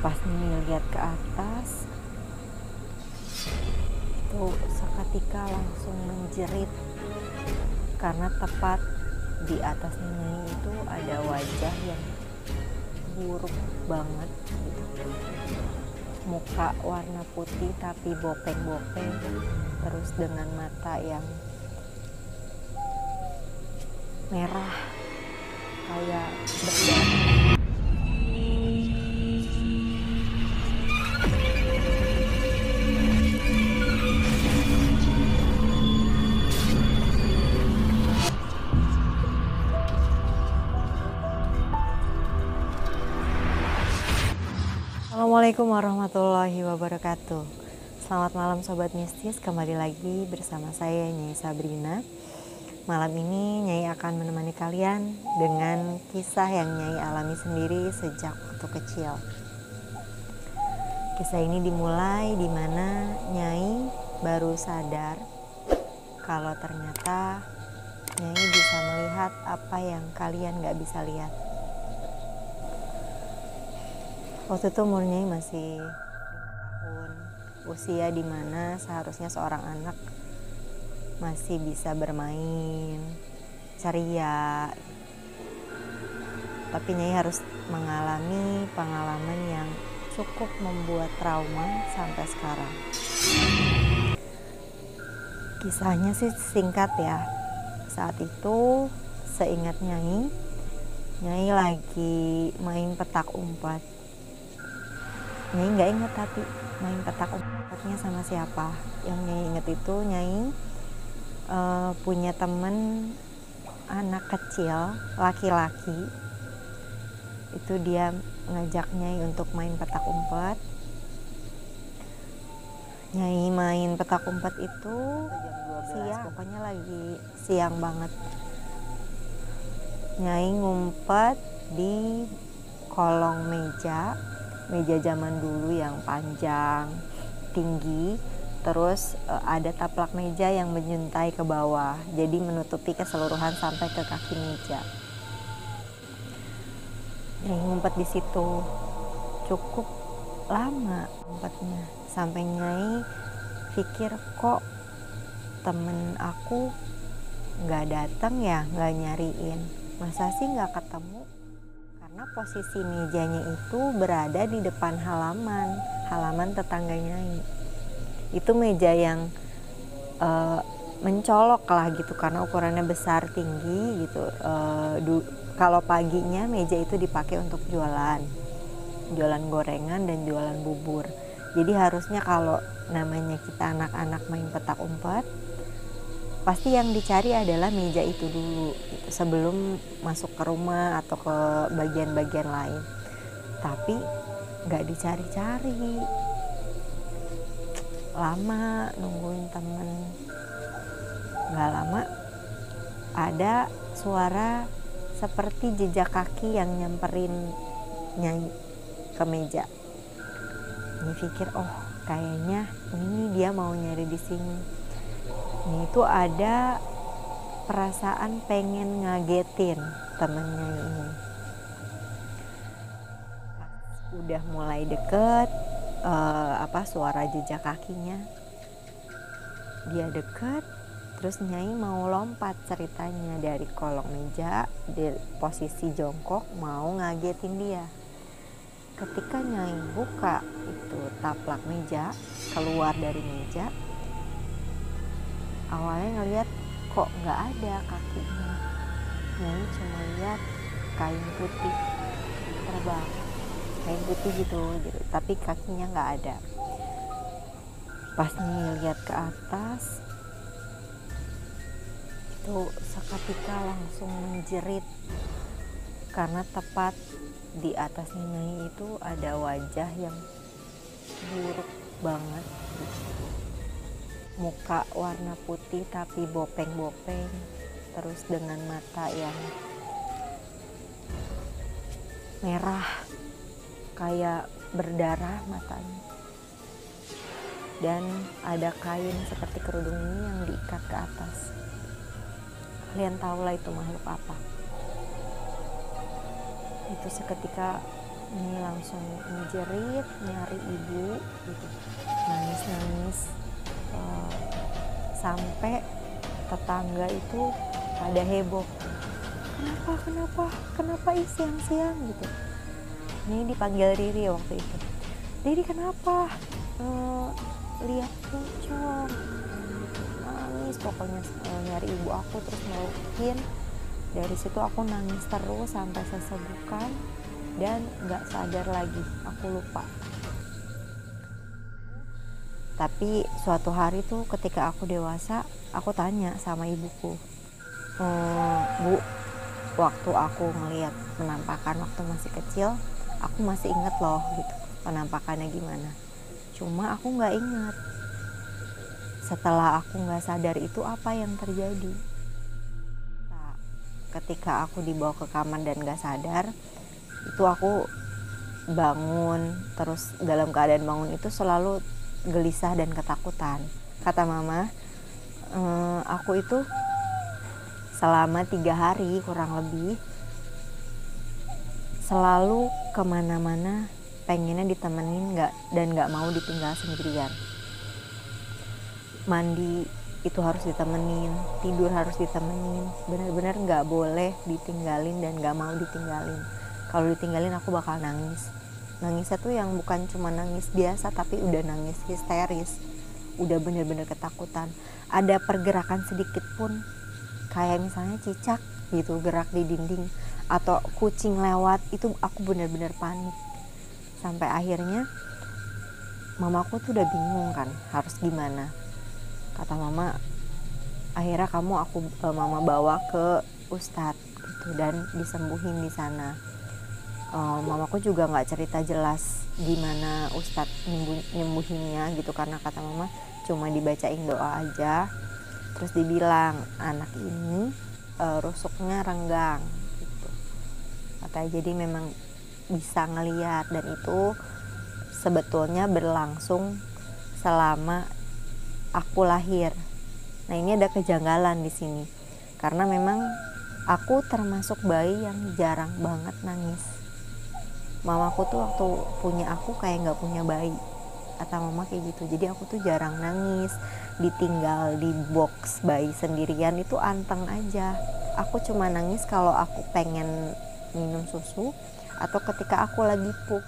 pas Nini lihat ke atas itu seketika langsung menjerit. Karena tepat di atas Nini itu ada wajah yang buruk banget gitu. Muka warna putih tapi bopeng-bopeng terus dengan mata yang merah kayak berdarah Assalamualaikum warahmatullahi wabarakatuh. Selamat malam Sobat Mistis. Kembali lagi bersama saya Nyai Sabrina. Malam ini Nyai akan menemani kalian Dengan kisah yang Nyai alami sendiri sejak waktu kecil. Kisah ini dimulai di mana Nyai baru sadar Kalau ternyata Nyai bisa melihat apa yang kalian gak bisa lihat waktu itu umurnya masih tahun usia di mana seharusnya seorang anak masih bisa bermain ceria. Tapi Nyai harus mengalami pengalaman yang cukup membuat trauma sampai sekarang. Kisahnya sih singkat ya. Saat itu seingat Nyai Nyai lagi main petak umpat Nyai nggak inget tapi main petak umpetnya sama siapa. Yang Nyai inget itu Nyai uh, punya temen anak kecil laki-laki. Itu dia ngajak Nyai untuk main petak umpet. Nyai main petak umpet itu siang pokoknya lagi siang banget. Nyai ngumpet di kolong meja meja zaman dulu yang panjang tinggi terus uh, ada taplak meja yang menyuntai ke bawah jadi menutupi keseluruhan sampai ke kaki meja. Nyai ngumpet di situ. Cukup lama ngumpetnya. Sampai Nyai pikir kok temen aku nggak datang ya nggak nyariin? Masa sih nggak ketemu karena posisi mejanya itu berada di depan halaman halaman tetangganya itu meja yang uh, mencolok lah gitu karena ukurannya besar tinggi gitu. Uh, kalau paginya meja itu dipakai untuk jualan jualan gorengan dan jualan bubur. Jadi harusnya kalau namanya kita anak-anak main petak umpet pasti yang dicari adalah meja itu dulu gitu, sebelum masuk ke rumah atau ke bagian-bagian lain. Tapi nggak dicari-cari. Lama nungguin temen. Nggak lama ada suara seperti jejak kaki yang nyamperin nyai ke meja. Ini pikir oh kayaknya ini dia mau nyari di sini. ini itu ada perasaan pengen ngagetin temennya ini. Udah mulai deket uh, apa suara jejak kakinya. Dia deket terus Nyai mau lompat ceritanya dari kolong meja di posisi jongkok mau ngagetin dia. Ketika Nyai buka itu taplak meja keluar dari meja awalnya ngeliat kok nggak ada kakinya? Nyai cuma lihat kain putih. Terbang kain putih gitu, gitu. tapi kakinya nggak ada. Pas nih lihat ke atas itu seketika langsung menjerit. Karena tepat di atas Nyai itu ada wajah yang buruk banget. gitu muka warna putih tapi bopeng-bopeng terus dengan mata yang merah kayak berdarah matanya. Dan ada kain seperti kerudung ini yang diikat ke atas. Kalian tahulah itu makhluk apa. Itu seketika ini langsung menjerit nyari ibu gitu. Nangis nangis sampai tetangga itu pada heboh. Kenapa kenapa kenapa ih siang-siang gitu? Ini dipanggil Riri waktu itu. Riri kenapa? Uh, lihat pocong. Nangis pokoknya uh, nyari ibu aku terus melukin dari situ aku nangis terus sampai sesebukan dan nggak sadar lagi. Aku lupa tapi suatu hari tuh ketika aku dewasa aku tanya sama ibuku ehm, bu waktu aku ngelihat penampakan waktu masih kecil aku masih inget loh gitu penampakannya gimana? Cuma aku nggak ingat. Setelah aku nggak sadar itu apa yang terjadi? Nah, ketika aku dibawa ke kamar dan nggak sadar itu aku bangun terus dalam keadaan bangun itu selalu gelisah dan ketakutan. Kata mama ehm, aku itu selama tiga hari kurang lebih selalu ke mana-mana pengennya ditemenin nggak dan nggak mau ditinggal sendirian. Mandi itu harus ditemenin tidur harus ditemenin benar-benar nggak boleh ditinggalin dan nggak mau ditinggalin. Kalau ditinggalin aku bakal nangis nangisnya tuh yang bukan cuma nangis biasa tapi udah nangis histeris. Udah bener-bener ketakutan. Ada pergerakan sedikit pun kayak misalnya cicak gitu gerak di dinding atau kucing lewat itu aku bener-bener panik. Sampai akhirnya mamaku tuh udah bingung kan harus gimana. Kata mama akhirnya kamu aku eh, mama bawa ke ustadz gitu dan disembuhin di sana uh, mamaku juga nggak cerita jelas gimana ustadz nyembuh, nyembuhinnya gitu karena kata mama cuma dibacain doa aja. Terus dibilang anak ini uh, rusuknya renggang gitu. Katanya jadi memang bisa ngeliat dan itu sebetulnya berlangsung selama aku lahir. Nah ini ada kejanggalan di sini karena memang aku termasuk bayi yang jarang banget nangis mamaku tuh waktu punya aku kayak nggak punya bayi. Kata mama kayak gitu. Jadi aku tuh jarang nangis ditinggal di box bayi sendirian itu anteng aja. Aku cuma nangis kalau aku pengen minum susu atau ketika aku lagi pup.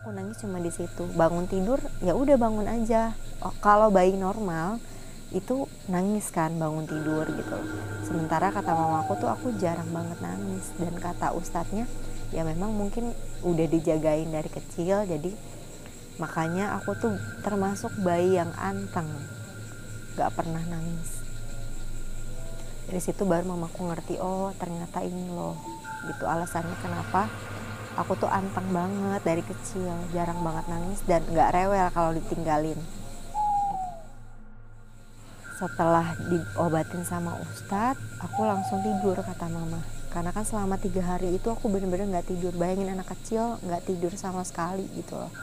Aku nangis cuma di situ. Bangun tidur ya udah bangun aja. Oh, kalau bayi normal itu nangis kan bangun tidur gitu. Sementara kata mamaku tuh aku jarang banget nangis. Dan kata ustadznya ya memang mungkin udah dijagain dari kecil jadi makanya aku tuh termasuk bayi yang anteng. Gak pernah nangis. Dari situ baru mamaku ngerti oh ternyata ini loh gitu. Alasannya kenapa aku tuh anteng banget dari kecil jarang banget nangis dan gak rewel kalau ditinggalin setelah diobatin sama ustadz aku langsung tidur kata mama. Karena kan selama tiga hari itu aku bener-bener nggak tidur. Bayangin anak kecil nggak tidur sama sekali gitu loh.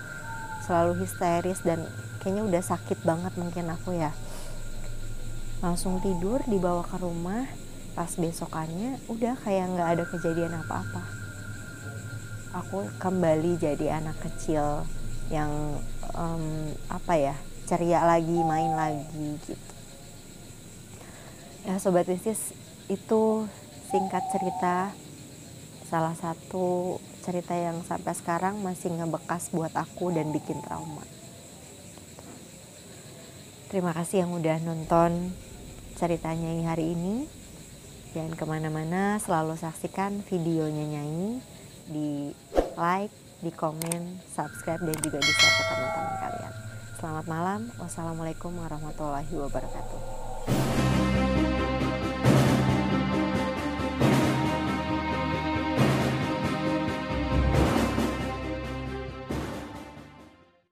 Selalu histeris dan kayaknya udah sakit banget mungkin aku ya. Langsung tidur dibawa ke rumah. Pas besokannya udah kayak nggak ada kejadian apa-apa. Aku kembali jadi anak kecil yang um, apa ya ceria lagi main lagi gitu ya sobat isis itu singkat cerita salah satu cerita yang sampai sekarang masih ngebekas buat aku dan bikin trauma. Terima kasih yang udah nonton ceritanya hari ini. Jangan ke mana-mana, selalu saksikan videonya nyanyi di like, di komen, subscribe, dan juga di share ke teman-teman kalian. Selamat malam, wassalamualaikum warahmatullahi wabarakatuh.